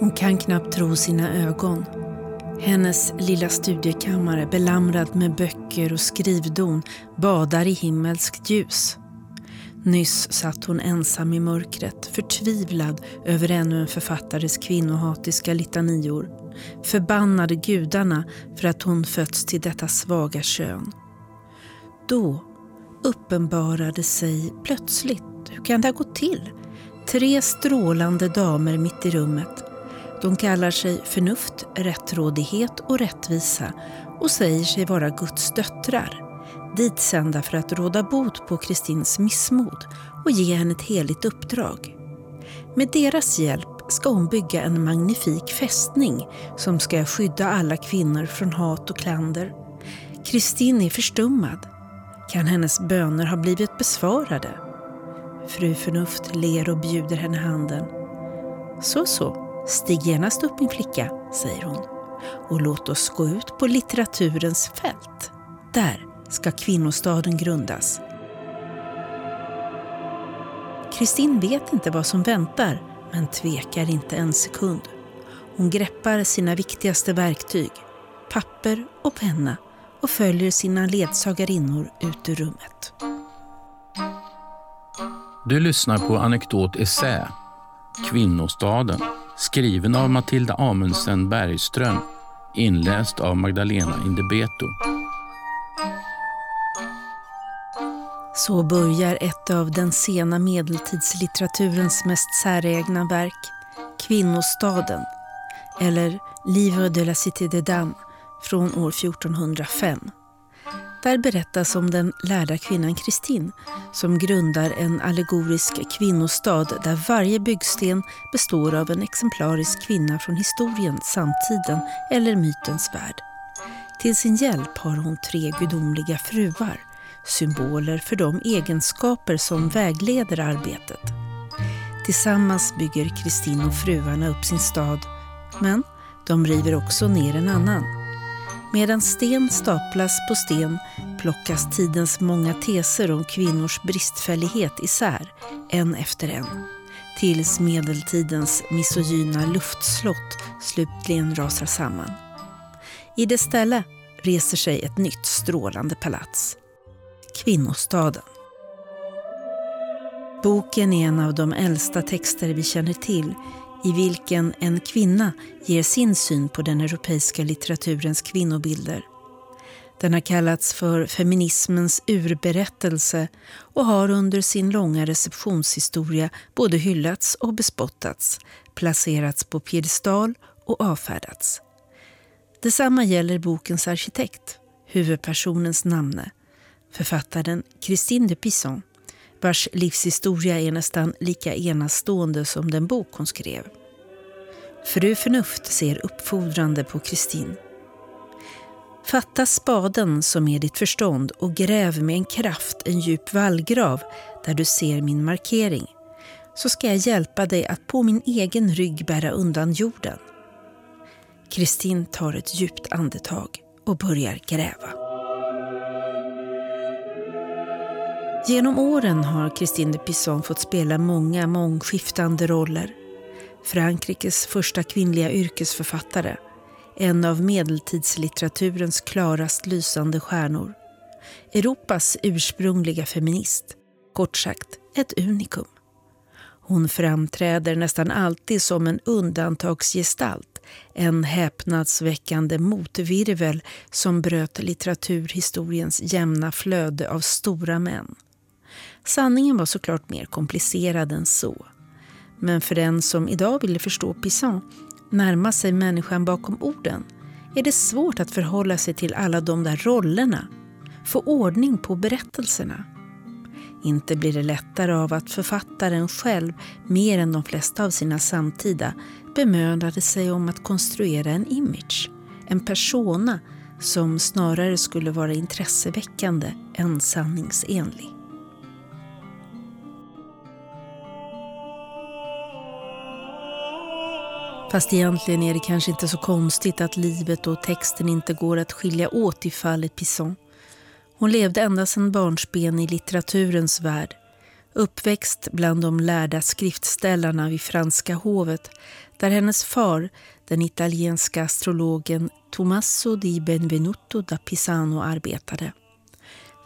Hon kan knappt tro sina ögon. Hennes lilla studiekammare belamrad med böcker och skrivdon badar i himmelskt ljus. Nyss satt hon ensam i mörkret, förtvivlad över ännu en författares kvinnohatiska litanior. Förbannade gudarna för att hon fötts till detta svaga kön. Då uppenbarade sig plötsligt, hur kan det ha gått till? Tre strålande damer mitt i rummet. De kallar sig förnuft, rättrådighet och rättvisa och säger sig vara Guds döttrar. Ditsända för att råda bot på Kristins missmod och ge henne ett heligt uppdrag. Med deras hjälp ska hon bygga en magnifik fästning som ska skydda alla kvinnor från hat och klander. Kristin är förstummad. Kan hennes böner ha blivit besvarade? Fru Förnuft ler och bjuder henne handen. Så, så, stig genast upp min flicka, säger hon. Och låt oss gå ut på litteraturens fält. Där ska kvinnostaden grundas. Kristin vet inte vad som väntar, men tvekar inte en sekund. Hon greppar sina viktigaste verktyg, papper och penna och följer sina ledsagarinnor ut ur rummet. Du lyssnar på Anekdot Essä, Kvinnostaden, skriven av Matilda Amundsen Bergström, inläst av Magdalena Indebeto. Så börjar ett av den sena medeltidslitteraturens mest säregna verk, Kvinnostaden, eller Livre de la Cité des Dames från år 1405. Där berättas om den lärda kvinnan Kristin som grundar en allegorisk kvinnostad där varje byggsten består av en exemplarisk kvinna från historien, samtiden eller mytens värld. Till sin hjälp har hon tre gudomliga fruar, symboler för de egenskaper som vägleder arbetet. Tillsammans bygger Kristin och fruarna upp sin stad, men de river också ner en annan. Medan sten staplas på sten plockas tidens många teser om kvinnors bristfällighet isär, en efter en. Tills medeltidens misogyna luftslott slutligen rasar samman. I dess ställe reser sig ett nytt strålande palats. Kvinnostaden. Boken är en av de äldsta texter vi känner till i vilken en kvinna ger sin syn på den europeiska litteraturens kvinnobilder. Den har kallats för feminismens urberättelse och har under sin långa receptionshistoria både hyllats och bespottats, placerats på piedestal och avfärdats. Detsamma gäller bokens arkitekt, huvudpersonens namne, författaren Christine de Pisson vars livshistoria är nästan lika enastående som den bok hon skrev. Fru Förnuft ser uppfordrande på Kristin. Fatta spaden som är ditt förstånd och gräv med en kraft en djup vallgrav där du ser min markering. Så ska jag hjälpa dig att på min egen rygg bära undan jorden. Kristin tar ett djupt andetag och börjar gräva. Genom åren har Christine de Pisson fått spela många mångskiftande roller. Frankrikes första kvinnliga yrkesförfattare, en av medeltidslitteraturens klarast lysande stjärnor. Europas ursprungliga feminist, kort sagt ett unikum. Hon framträder nästan alltid som en undantagsgestalt, en häpnadsväckande motvirvel som bröt litteraturhistoriens jämna flöde av stora män. Sanningen var såklart mer komplicerad än så. Men för den som idag ville förstå Pisan, närma sig människan bakom orden, är det svårt att förhålla sig till alla de där rollerna, få ordning på berättelserna. Inte blir det lättare av att författaren själv, mer än de flesta av sina samtida, bemödade sig om att konstruera en image, en persona som snarare skulle vara intresseväckande än sanningsenlig. Fast egentligen är det kanske inte så konstigt att livet och texten inte går att skilja åt i fallet Pisson. Hon levde ända sedan barnsben i litteraturens värld. Uppväxt bland de lärda skriftställarna vid franska hovet där hennes far, den italienska astrologen Tommaso di Benvenuto da Pisano arbetade.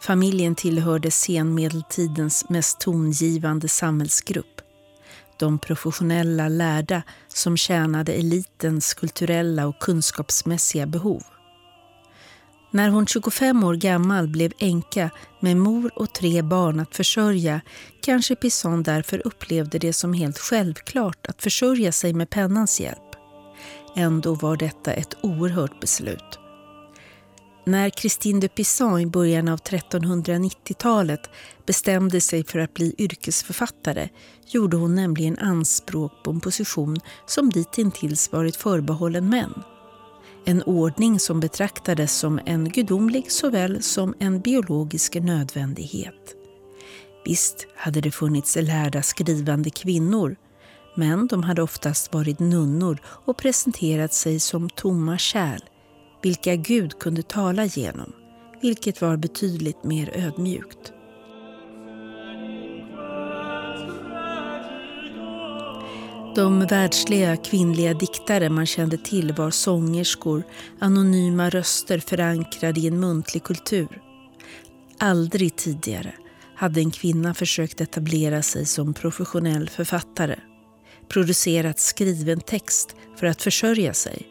Familjen tillhörde senmedeltidens mest tongivande samhällsgrupp. De professionella lärda som tjänade elitens kulturella och kunskapsmässiga behov. När hon 25 år gammal blev änka med mor och tre barn att försörja kanske Pisson därför upplevde det som helt självklart att försörja sig med pennans hjälp. Ändå var detta ett oerhört beslut. När Christine de Pizan i början av 1390-talet bestämde sig för att bli yrkesförfattare gjorde hon nämligen anspråk på en position som ditintills varit förbehållen män. En ordning som betraktades som en gudomlig såväl som en biologisk nödvändighet. Visst hade det funnits lärda skrivande kvinnor men de hade oftast varit nunnor och presenterat sig som tomma kärl vilka Gud kunde tala genom, vilket var betydligt mer ödmjukt. De världsliga kvinnliga diktare man kände till var sångerskor, anonyma röster förankrade i en muntlig kultur. Aldrig tidigare hade en kvinna försökt etablera sig som professionell författare, producerat skriven text för att försörja sig,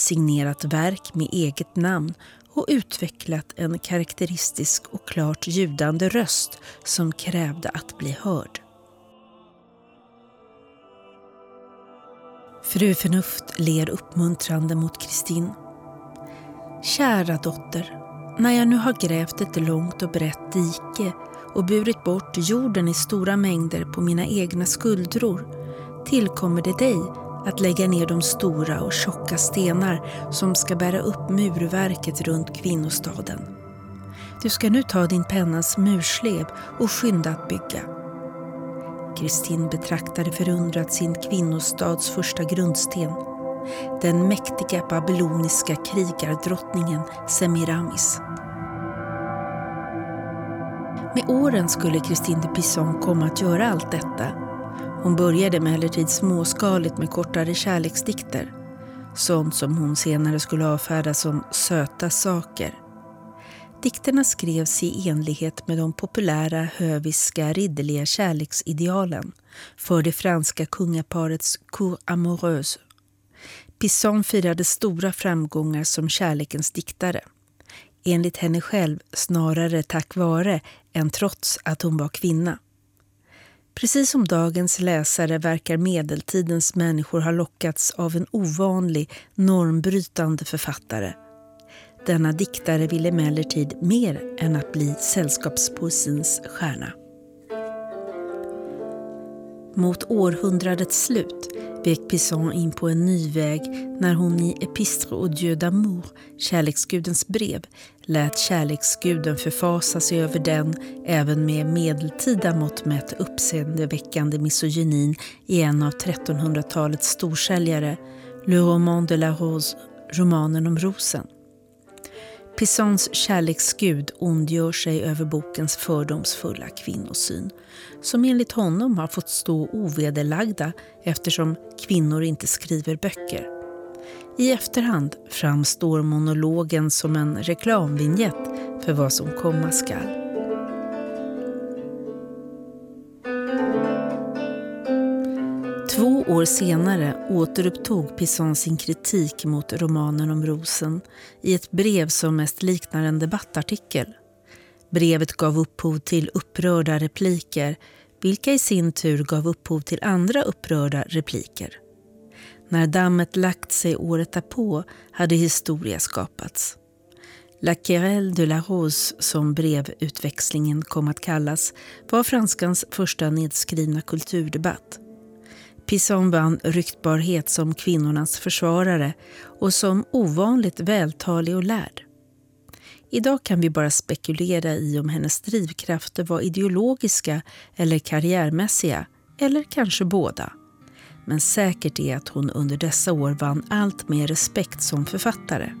signerat verk med eget namn och utvecklat en karaktäristisk och klart ljudande röst som krävde att bli hörd. Fru Förnuft ler uppmuntrande mot Kristin. Kära dotter, när jag nu har grävt ett långt och brett dike och burit bort jorden i stora mängder på mina egna skuldror tillkommer det dig att lägga ner de stora och tjocka stenar som ska bära upp murverket runt kvinnostaden. Du ska nu ta din pennas murslev och skynda att bygga. Kristin betraktade förundrat sin kvinnostads första grundsten. Den mäktiga babyloniska krigardrottningen Semiramis. Med åren skulle Kristin de Pisson komma att göra allt detta. Hon började emellertid småskaligt med kortare kärleksdikter. Sånt som hon senare skulle avfärda som söta saker. Dikterna skrevs i enlighet med de populära höviska ridderliga kärleksidealen för det franska kungaparets cour amoureuse. Pisson firade stora framgångar som kärlekens diktare. Enligt henne själv snarare tack vare än trots att hon var kvinna. Precis som dagens läsare verkar medeltidens människor ha lockats av en ovanlig, normbrytande författare denna diktare ville emellertid mer än att bli sällskapspoesins stjärna. Mot århundradets slut vek Pisson in på en ny väg när hon i Epistre au Dieu d'amour, kärleksgudens brev, lät kärleksguden förfasa sig över den även med medeltida mått mätt uppseendeväckande misogynin i en av 1300-talets storsäljare, Le Roman de la Rose, romanen om rosen. Pissons kärleksgud ondgör sig över bokens fördomsfulla kvinnosyn som enligt honom har fått stå ovederlagda eftersom kvinnor inte skriver böcker. I efterhand framstår monologen som en reklamvinjett för vad som komma skall. År senare återupptog Pisson sin kritik mot romanen om rosen i ett brev som mest liknar en debattartikel. Brevet gav upphov till upprörda repliker vilka i sin tur gav upphov till andra upprörda repliker. När dammet lagt sig året därpå hade historia skapats. La querelle de la rose, som brevutväxlingen kom att kallas, var franskans första nedskrivna kulturdebatt. Pisson vann ryktbarhet som kvinnornas försvarare och som ovanligt vältalig och lärd. Idag kan vi bara spekulera i om hennes drivkrafter var ideologiska eller karriärmässiga, eller kanske båda. Men säkert är att hon under dessa år vann allt mer respekt som författare.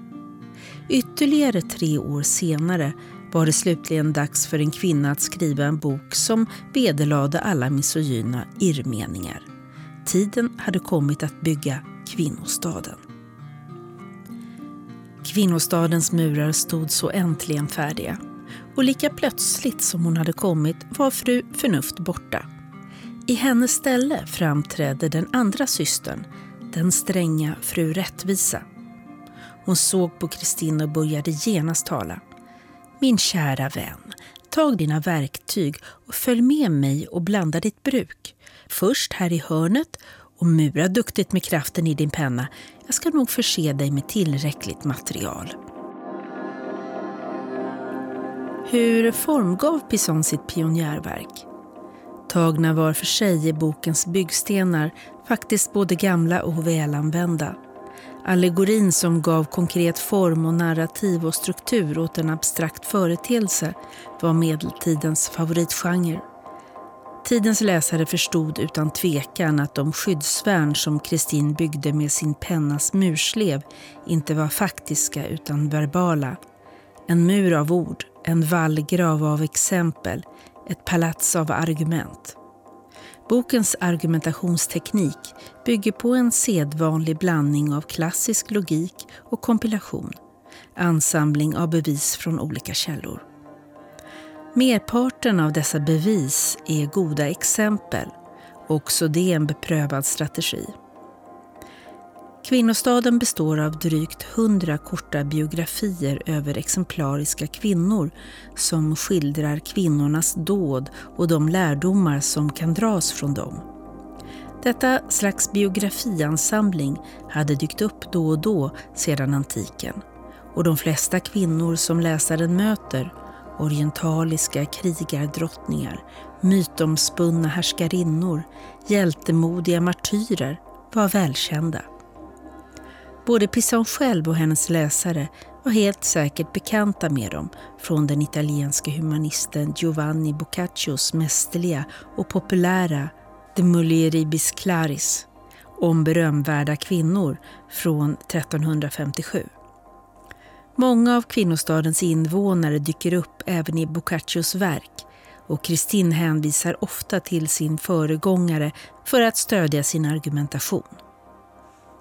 Ytterligare tre år senare var det slutligen dags för en kvinna att skriva en bok som vederlade alla misogyna irrmeningar. Tiden hade kommit att bygga kvinnostaden. Kvinnostadens murar stod så äntligen färdiga. Och lika plötsligt som hon hade kommit var fru Förnuft borta. I hennes ställe framträdde den andra systern, den stränga fru Rättvisa. Hon såg på Kristin och började genast tala. Min kära vän, tag dina verktyg och följ med mig och blanda ditt bruk. Först här i hörnet och mura duktigt med kraften i din penna. Jag ska nog förse dig med tillräckligt material. Hur formgav Pisson sitt pionjärverk? Tagna var för sig är bokens byggstenar faktiskt både gamla och välanvända. Allegorin som gav konkret form och narrativ och struktur åt en abstrakt företeelse var medeltidens favoritgenre. Tidens läsare förstod utan tvekan att de skyddsvärn som Kristin byggde med sin pennas murslev inte var faktiska utan verbala. En mur av ord, en vallgrav av exempel, ett palats av argument. Bokens argumentationsteknik bygger på en sedvanlig blandning av klassisk logik och kompilation, ansamling av bevis från olika källor. Merparten av dessa bevis är goda exempel, också det en beprövad strategi. Kvinnostaden består av drygt hundra korta biografier över exemplariska kvinnor som skildrar kvinnornas dåd och de lärdomar som kan dras från dem. Detta slags biografiansamling hade dykt upp då och då sedan antiken och de flesta kvinnor som läsaren möter, orientaliska krigardrottningar, mytomspunna härskarinnor, hjältemodiga martyrer, var välkända. Både Pisson själv och hennes läsare var helt säkert bekanta med dem från den italienske humanisten Giovanni Boccaccios mästerliga och populära De mulieribis Claris om berömvärda kvinnor från 1357. Många av kvinnostadens invånare dyker upp även i Boccaccios verk och Kristin hänvisar ofta till sin föregångare för att stödja sin argumentation.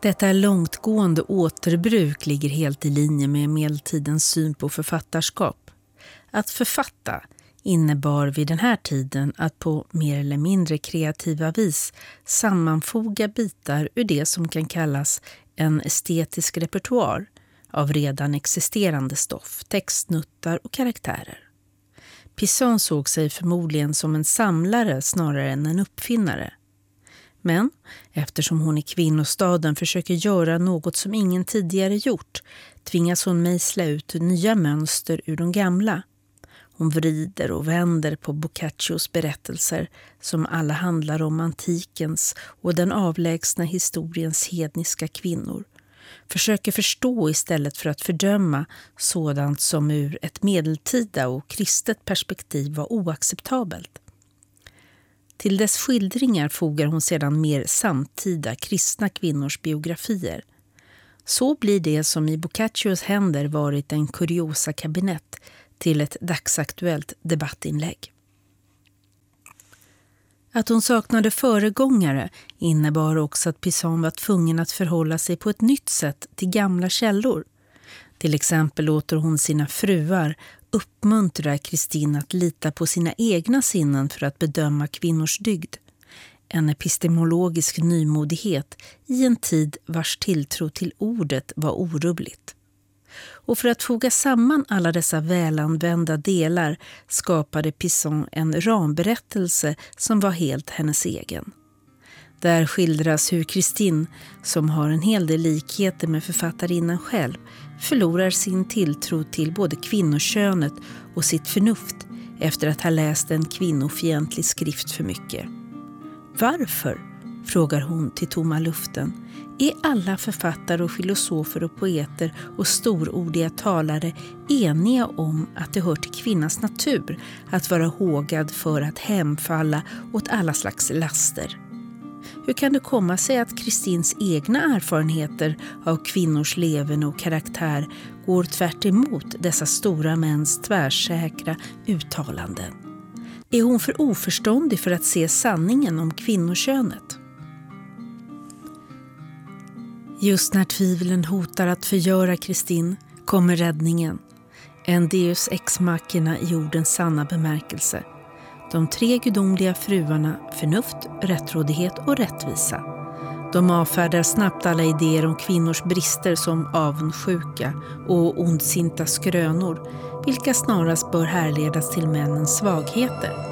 Detta långtgående återbruk ligger helt i linje med medeltidens syn på författarskap. Att författa innebar vid den här tiden att på mer eller mindre kreativa vis sammanfoga bitar ur det som kan kallas en estetisk repertoar av redan existerande stoff, textnuttar och karaktärer. Pisson såg sig förmodligen som en samlare snarare än en uppfinnare. Men eftersom hon i kvinnostaden försöker göra något som ingen tidigare gjort tvingas hon mejsla ut nya mönster ur de gamla. Hon vrider och vänder på Boccaccios berättelser som alla handlar om antikens och den avlägsna historiens hedniska kvinnor. Försöker förstå istället för att fördöma sådant som ur ett medeltida och kristet perspektiv var oacceptabelt. Till dess skildringar fogar hon sedan mer samtida kristna kvinnors biografier. Så blir det som i Boccaccios händer varit en kuriosa kabinett till ett dagsaktuellt debattinlägg. Att hon saknade föregångare innebar också att Pisan var tvungen att förhålla sig på ett nytt sätt till gamla källor. Till exempel låter hon sina fruar uppmuntra Kristin att lita på sina egna sinnen för att bedöma kvinnors dygd. En epistemologisk nymodighet i en tid vars tilltro till ordet var orubbligt. Och för att foga samman alla dessa välanvända delar skapade Pisson en ramberättelse som var helt hennes egen. Där skildras hur Kristin, som har en hel del likheter med författarinnan själv, förlorar sin tilltro till både kvinnokönet och sitt förnuft efter att ha läst en kvinnofientlig skrift för mycket. Varför, frågar hon till tomma luften, är alla författare och filosofer och poeter och storordiga talare eniga om att det hör till kvinnans natur att vara hågad för att hemfalla åt alla slags laster? Hur kan det komma sig att Kristins egna erfarenheter av kvinnors leverne och karaktär går tvärt dessa stora mäns tvärsäkra uttalanden? Är hon för oförståndig för att se sanningen om kvinnokönet? Just när tvivlen hotar att förgöra Kristin kommer räddningen. En deus ex machina i ordens sanna bemärkelse. De tre gudomliga fruarna förnuft, rättrådighet och rättvisa. De avfärdar snabbt alla idéer om kvinnors brister som avundsjuka och ondsinta skrönor, vilka snarast bör härledas till männens svagheter.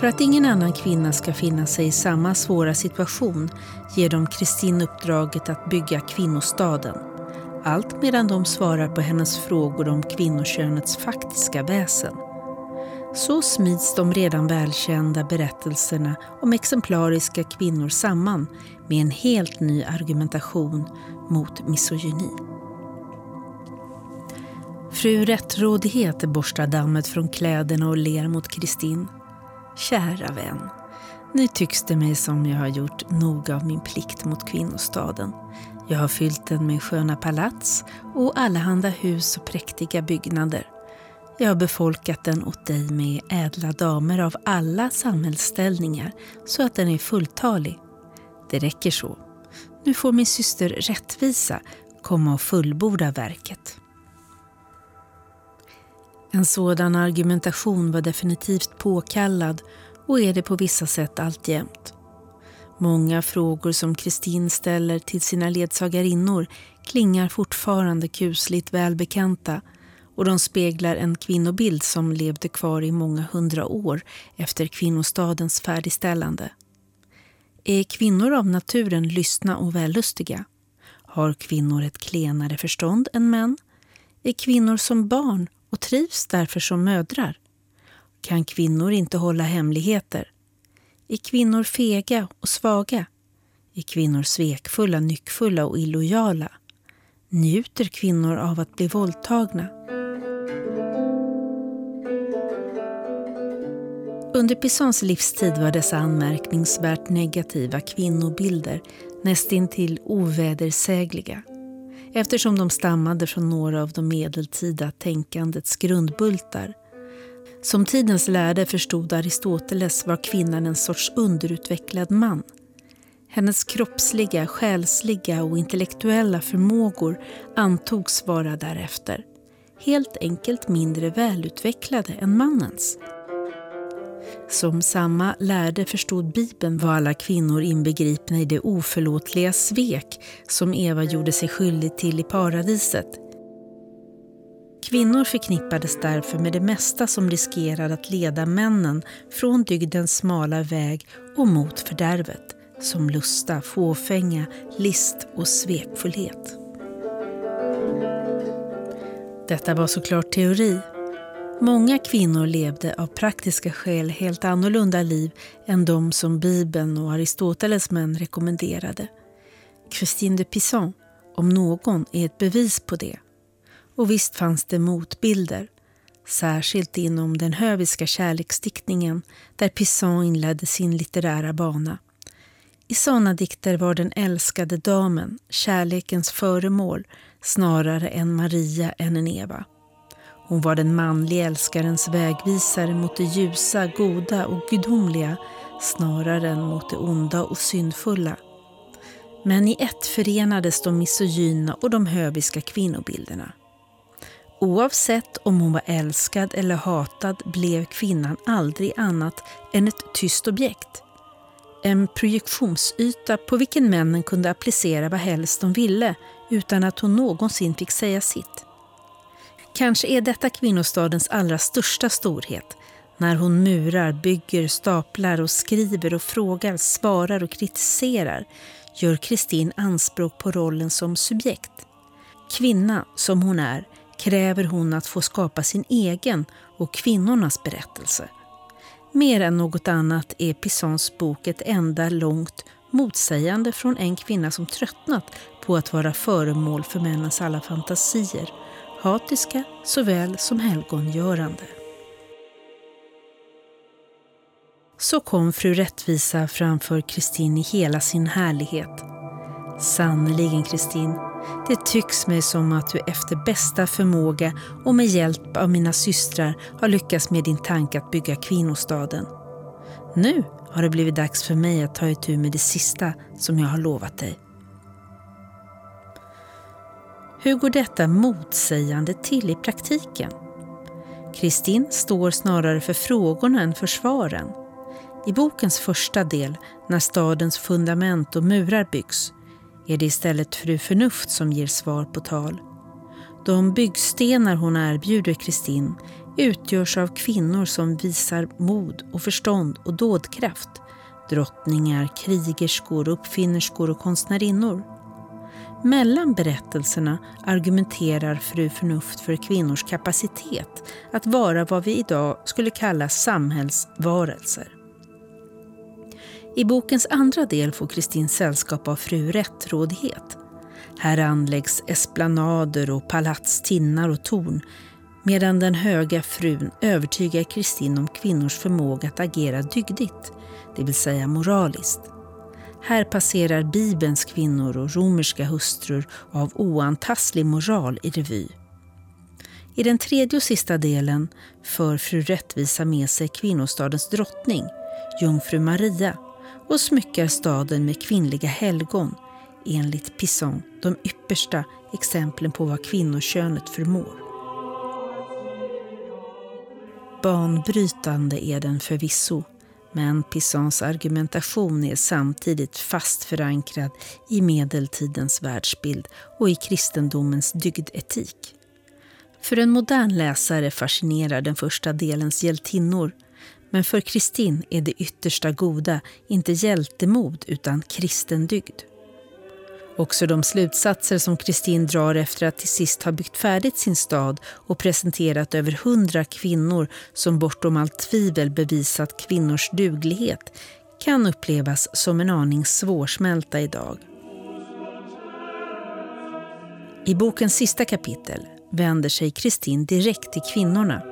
För att ingen annan kvinna ska finna sig i samma svåra situation ger de Kristin uppdraget att bygga kvinnostaden. Allt medan de svarar på hennes frågor om kvinnokönets faktiska väsen. Så smids de redan välkända berättelserna om exemplariska kvinnor samman med en helt ny argumentation mot misogyni. Fru Rättrådighet borstar dammet från kläderna och ler mot Kristin. Kära vän, nu tycks det mig som jag har gjort nog av min plikt mot kvinnostaden. Jag har fyllt den med sköna palats och allehanda hus och präktiga byggnader. Jag har befolkat den åt dig med ädla damer av alla samhällsställningar så att den är fulltalig. Det räcker så. Nu får min syster Rättvisa komma och fullborda verket. En sådan argumentation var definitivt påkallad och är det på vissa sätt alltjämt. Många frågor som Kristin ställer till sina ledsagarinnor klingar fortfarande kusligt välbekanta och de speglar en kvinnobild som levde kvar i många hundra år efter kvinnostadens färdigställande. Är kvinnor av naturen lystna och vällustiga? Har kvinnor ett klenare förstånd än män? Är kvinnor som barn och trivs därför som mödrar? Kan kvinnor inte hålla hemligheter? Är kvinnor fega och svaga? Är kvinnor svekfulla, nyckfulla och illojala? Njuter kvinnor av att bli våldtagna? Under Pissons livstid var dessa anmärkningsvärt negativa kvinnobilder nästintill ovedersägliga eftersom de stammade från några av de medeltida tänkandets grundbultar. Som tidens lärde förstod Aristoteles var kvinnan en sorts underutvecklad man. Hennes kroppsliga, själsliga och intellektuella förmågor antogs vara därefter. Helt enkelt mindre välutvecklade än mannens. Som samma lärde förstod Bibeln var alla kvinnor inbegripna i det oförlåtliga svek som Eva gjorde sig skyldig till i paradiset. Kvinnor förknippades därför med det mesta som riskerade att leda männen från dygdens smala väg och mot fördärvet, som lusta, fåfänga, list och svekfullhet. Detta var såklart teori Många kvinnor levde av praktiska skäl helt annorlunda liv än de som Bibeln och Aristoteles män rekommenderade. Christine de Pizan, om någon, är ett bevis på det. Och visst fanns det motbilder, särskilt inom den höviska kärleksdiktningen där Pizan inledde sin litterära bana. I sådana dikter var den älskade damen kärlekens föremål snarare än Maria än en Eva. Hon var den manliga älskarens vägvisare mot det ljusa, goda och gudomliga snarare än mot det onda och syndfulla. Men i ett förenades de misogyna och de höviska kvinnobilderna. Oavsett om hon var älskad eller hatad blev kvinnan aldrig annat än ett tyst objekt. En projektionsyta på vilken männen kunde applicera vad helst de ville utan att hon någonsin fick säga sitt. Kanske är detta kvinnostadens allra största storhet. När hon murar, bygger, staplar och skriver och frågar, svarar och kritiserar gör Kristin anspråk på rollen som subjekt. Kvinna som hon är kräver hon att få skapa sin egen och kvinnornas berättelse. Mer än något annat är Pissons bok ett enda långt motsägande från en kvinna som tröttnat på att vara föremål för männens alla fantasier hatiska såväl som helgongörande. så kom fru Rättvisa framför Kristin i hela sin härlighet. Sannerligen Kristin, det tycks mig som att du efter bästa förmåga och med hjälp av mina systrar har lyckats med din tanke att bygga kvinnostaden. Nu har det blivit dags för mig att ta itu med det sista som jag har lovat dig. Hur går detta motsägande till i praktiken? Kristin står snarare för frågorna än för svaren. I bokens första del, när stadens fundament och murar byggs, är det istället fru Förnuft som ger svar på tal. De byggstenar hon erbjuder Kristin utgörs av kvinnor som visar mod och förstånd och dådkraft. Drottningar, krigerskor, uppfinnerskor och konstnärinnor. Mellan berättelserna argumenterar fru Förnuft för kvinnors kapacitet att vara vad vi idag skulle kalla samhällsvarelser. I bokens andra del får Kristin sällskap av fru Rättrådighet. Här anläggs esplanader och palats, tinnar och torn medan den höga frun övertygar Kristin om kvinnors förmåga att agera dygdigt, det vill säga moraliskt. Här passerar Bibelns kvinnor och romerska hustrur av oantastlig moral i revy. I den tredje och sista delen för fru Rättvisa med sig kvinnostadens drottning, jungfru Maria, och smyckar staden med kvinnliga helgon, enligt Pisson de yppersta exemplen på vad kvinnokönet förmår. Banbrytande är den förvisso, men Pissons argumentation är samtidigt fast förankrad i medeltidens världsbild och i kristendomens dygdetik. För en modern läsare fascinerar den första delens hjältinnor men för Kristin är det yttersta goda inte hjältemod utan kristen dygd. Också de slutsatser som Kristin drar efter att till sist ha byggt färdigt sin stad och presenterat över hundra kvinnor som bortom allt tvivel bevisat kvinnors duglighet kan upplevas som en aning svårsmälta idag. I bokens sista kapitel vänder sig Kristin direkt till kvinnorna,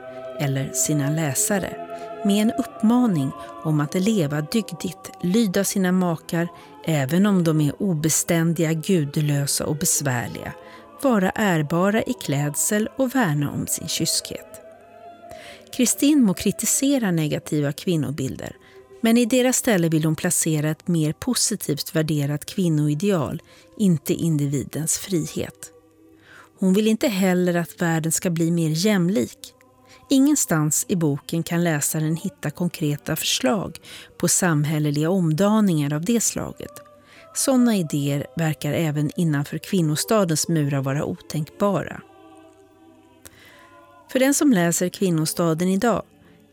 eller sina läsare, med en uppmaning om att leva dygdigt, lyda sina makar, även om de är obeständiga, gudlösa och besvärliga, vara ärbara i klädsel och värna om sin kyskhet. Kristin må kritisera negativa kvinnobilder, men i deras ställe vill hon placera ett mer positivt värderat kvinnoideal, inte individens frihet. Hon vill inte heller att världen ska bli mer jämlik, Ingenstans i boken kan läsaren hitta konkreta förslag på samhälleliga omdaningar av det slaget. Sådana idéer verkar även innanför kvinnostadens murar vara otänkbara. För den som läser Kvinnostaden idag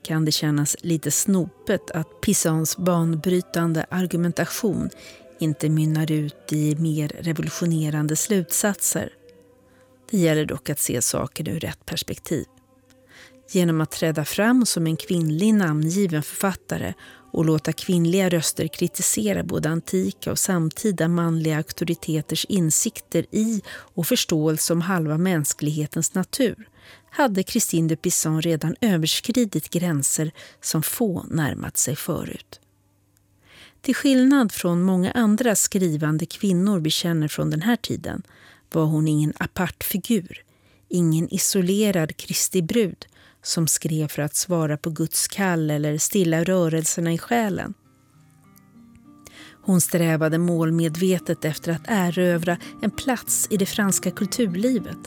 kan det kännas lite snopet att Pissons banbrytande argumentation inte mynnar ut i mer revolutionerande slutsatser. Det gäller dock att se saker ur rätt perspektiv genom att träda fram som en kvinnlig namngiven författare och låta kvinnliga röster kritisera både antika och samtida manliga auktoriteters insikter i och förståelse om halva mänsklighetens natur hade Christine de Pisson redan överskridit gränser som få närmat sig förut. Till skillnad från många andra skrivande kvinnor vi känner från den här tiden var hon ingen apart figur, ingen isolerad Kristi brud som skrev för att svara på Guds kall eller stilla rörelserna i själen. Hon strävade målmedvetet efter att erövra en plats i det franska kulturlivet.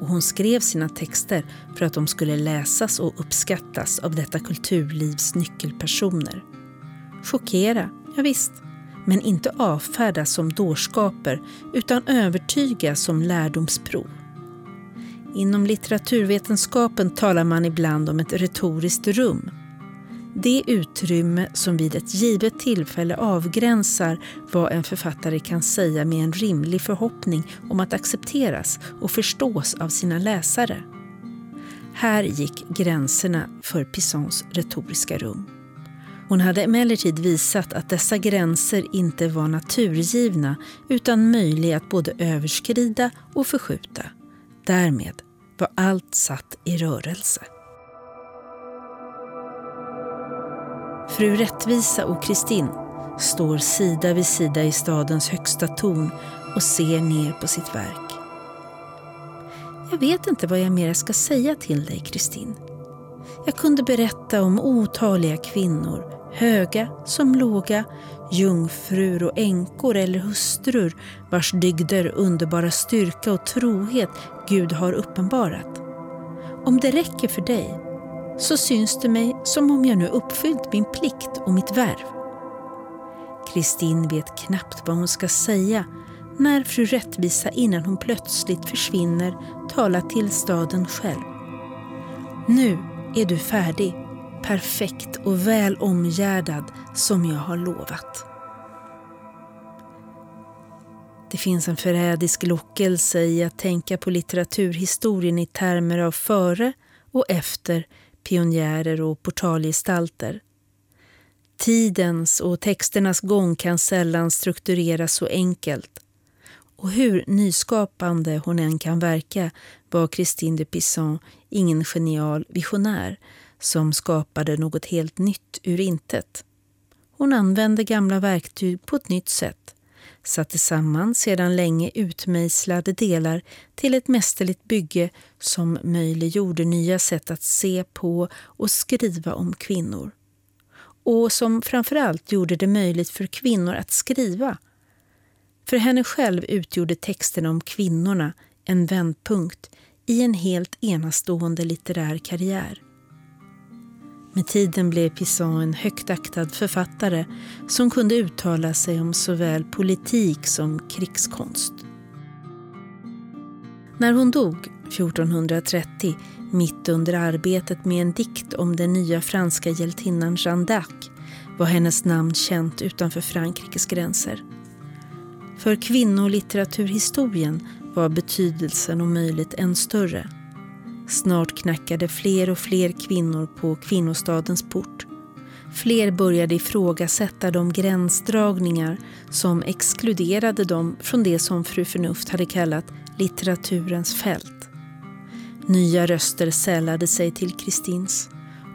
Och hon skrev sina texter för att de skulle läsas och uppskattas av detta kulturlivs nyckelpersoner. Chockera, ja visst, men inte avfärdas som dårskaper utan övertyga som lärdomsprov. Inom litteraturvetenskapen talar man ibland om ett retoriskt rum. Det utrymme som vid ett givet tillfälle avgränsar vad en författare kan säga med en rimlig förhoppning om att accepteras och förstås av sina läsare. Här gick gränserna för Pissons retoriska rum. Hon hade emellertid visat att dessa gränser inte var naturgivna utan möjliga att både överskrida och förskjuta. Därmed var allt satt i rörelse. Fru Rättvisa och Kristin står sida vid sida i stadens högsta torn och ser ner på sitt verk. Jag vet inte vad jag mer ska säga till dig, Kristin. Jag kunde berätta om otaliga kvinnor, höga som låga, jungfrur och änkor eller hustrur vars dygder, underbara styrka och trohet Gud har uppenbarat. Om det räcker för dig så syns det mig som om jag nu uppfyllt min plikt och mitt värv. Kristin vet knappt vad hon ska säga när fru Rättvisa innan hon plötsligt försvinner talar till staden själv. Nu är du färdig, perfekt och väl omgärdad som jag har lovat. Det finns en förrädisk lockelse i att tänka på litteraturhistorien i termer av före och efter pionjärer och portalgestalter. Tidens och texternas gång kan sällan struktureras så enkelt. Och hur nyskapande hon än kan verka var Christine de Pisson ingen genial visionär som skapade något helt nytt ur intet. Hon använde gamla verktyg på ett nytt sätt, satte samman sedan länge utmejslade delar till ett mästerligt bygge som möjliggjorde nya sätt att se på och skriva om kvinnor. Och som framförallt gjorde det möjligt för kvinnor att skriva. För henne själv utgjorde texterna om kvinnorna en vändpunkt i en helt enastående litterär karriär. Med tiden blev Pisson en högt aktad författare som kunde uttala sig om såväl politik som krigskonst. När hon dog 1430, mitt under arbetet med en dikt om den nya franska hjältinnan Jeanne d'Arc, var hennes namn känt utanför Frankrikes gränser. För kvinnolitteraturhistorien var betydelsen om möjligt än större. Snart knackade fler och fler kvinnor på kvinnostadens port. Fler började ifrågasätta de gränsdragningar som exkluderade dem från det som fru Förnuft hade kallat litteraturens fält. Nya röster sällade sig till Kristins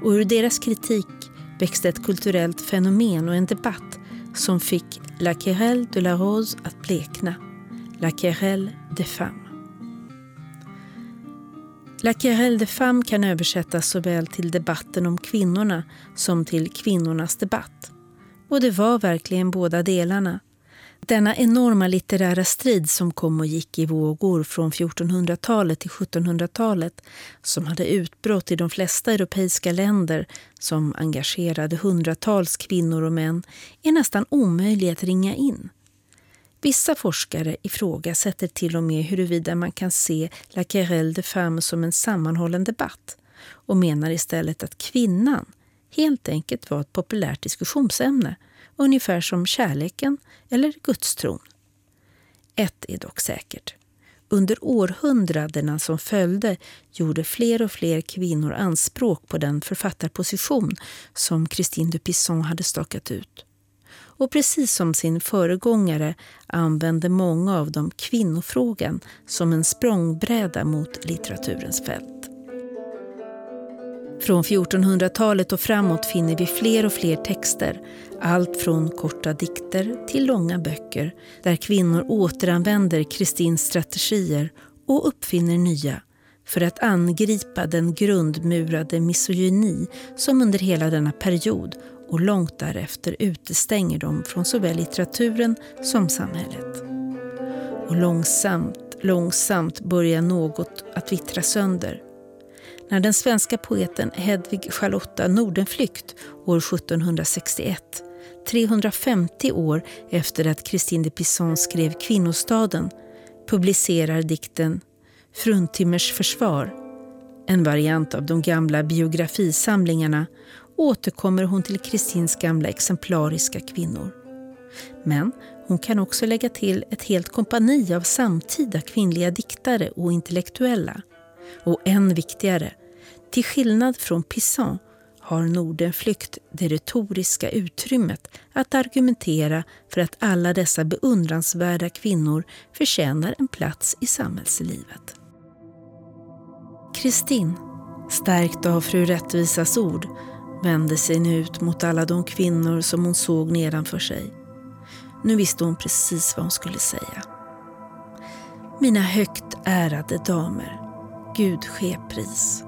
och ur deras kritik växte ett kulturellt fenomen och en debatt som fick La Querelle de la Rose att blekna. La Querelle des Femmes. La Querelle de Femme kan översättas såväl till debatten om kvinnorna som till kvinnornas debatt. Och det var verkligen båda delarna. Denna enorma litterära strid som kom och gick i vågor från 1400-talet till 1700-talet som hade utbrott i de flesta europeiska länder som engagerade hundratals kvinnor och män är nästan omöjlig att ringa in. Vissa forskare ifrågasätter till och med huruvida man kan se La Querelle de Femme som en sammanhållen debatt och menar istället att kvinnan helt enkelt var ett populärt diskussionsämne, ungefär som kärleken eller gudstron. Ett är dock säkert. Under århundradena som följde gjorde fler och fler kvinnor anspråk på den författarposition som Christine de Pisson hade stakat ut och precis som sin föregångare använde många av dem kvinnofrågan som en språngbräda mot litteraturens fält. Från 1400-talet och framåt finner vi fler och fler texter, allt från korta dikter till långa böcker där kvinnor återanvänder Kristins strategier och uppfinner nya för att angripa den grundmurade misogyni som under hela denna period och långt därefter utestänger dem från såväl litteraturen som samhället. Och långsamt, långsamt börjar något att vittra sönder. När den svenska poeten Hedvig Charlotta Nordenflykt år 1761 350 år efter att Christine de Pizan skrev Kvinnostaden publicerar dikten Fruntimmers försvar, en variant av de gamla biografisamlingarna återkommer hon till Kristins gamla exemplariska kvinnor. Men hon kan också lägga till ett helt kompani av samtida kvinnliga diktare och intellektuella. Och än viktigare, till skillnad från Pissan har Nordenflykt det retoriska utrymmet att argumentera för att alla dessa beundransvärda kvinnor förtjänar en plats i samhällslivet. Kristin, stärkt av fru Rättvisas ord, vände sig nu ut mot alla de kvinnor som hon såg nedanför sig. Nu visste hon precis vad hon skulle säga. Mina högt ärade damer, Gud ske pris.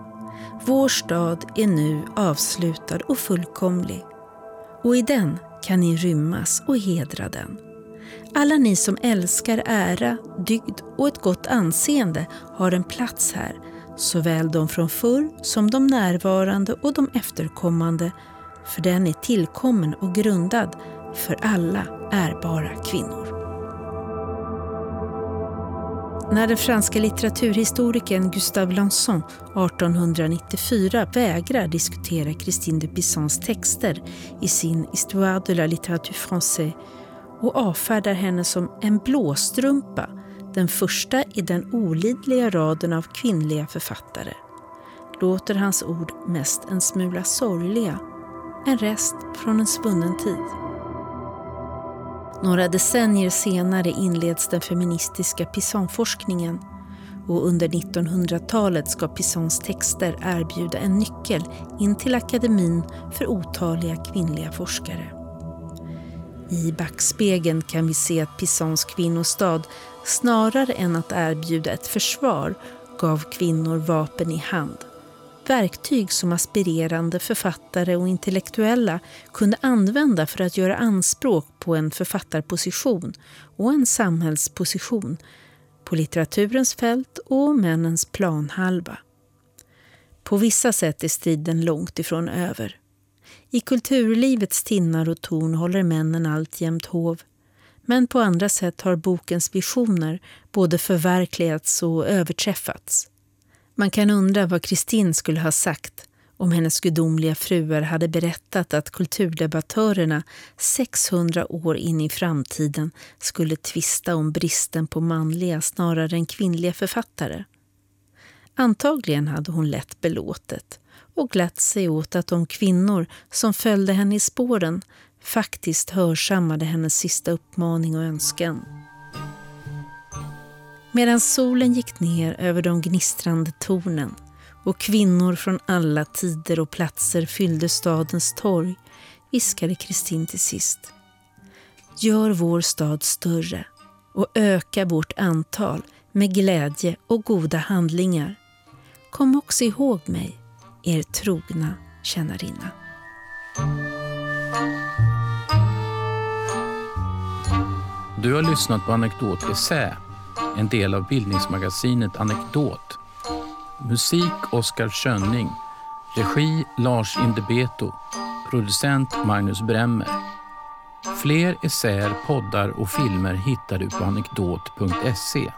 Vår stad är nu avslutad och fullkomlig och i den kan ni rymmas och hedra den. Alla ni som älskar ära, dygd och ett gott anseende har en plats här, såväl de från förr som de närvarande och de efterkommande, för den är tillkommen och grundad för alla ärbara kvinnor. När den franska litteraturhistorikern Gustave Lanson 1894 vägrar diskutera Christine de Pissans texter i sin Histoire de la littérature française och avfärdar henne som en blåstrumpa, den första i den olidliga raden av kvinnliga författare, låter hans ord mest en smula sorgliga, en rest från en svunnen tid. Några decennier senare inleds den feministiska Pisonforskningen och under 1900-talet ska Pisons texter erbjuda en nyckel in till akademin för otaliga kvinnliga forskare. I backspegeln kan vi se att Pizans kvinnostad snarare än att erbjuda ett försvar gav kvinnor vapen i hand verktyg som aspirerande författare och intellektuella kunde använda för att göra anspråk på en författarposition och en samhällsposition på litteraturens fält och männens planhalva. På vissa sätt är striden långt ifrån över. I kulturlivets tinnar och torn håller männen alltjämt hov. Men på andra sätt har bokens visioner både förverkligats och överträffats. Man kan undra vad Kristin skulle ha sagt om hennes gudomliga fruar hade berättat att kulturdebattörerna 600 år in i framtiden skulle tvista om bristen på manliga snarare än kvinnliga författare. Antagligen hade hon lätt belåtet och glatt sig åt att de kvinnor som följde henne i spåren faktiskt hörsammade hennes sista uppmaning och önskan. Medan solen gick ner över de gnistrande tornen och kvinnor från alla tider och platser fyllde stadens torg viskade Kristin till sist. Gör vår stad större och öka vårt antal med glädje och goda handlingar. Kom också ihåg mig, er trogna tjänarinna. Du har lyssnat på Anekdot Essä en del av bildningsmagasinet Anekdot. Musik Oskar Schönning. Regi Lars Indebeto. Producent Magnus Bremmer. Fler essäer, poddar och filmer hittar du på anekdot.se.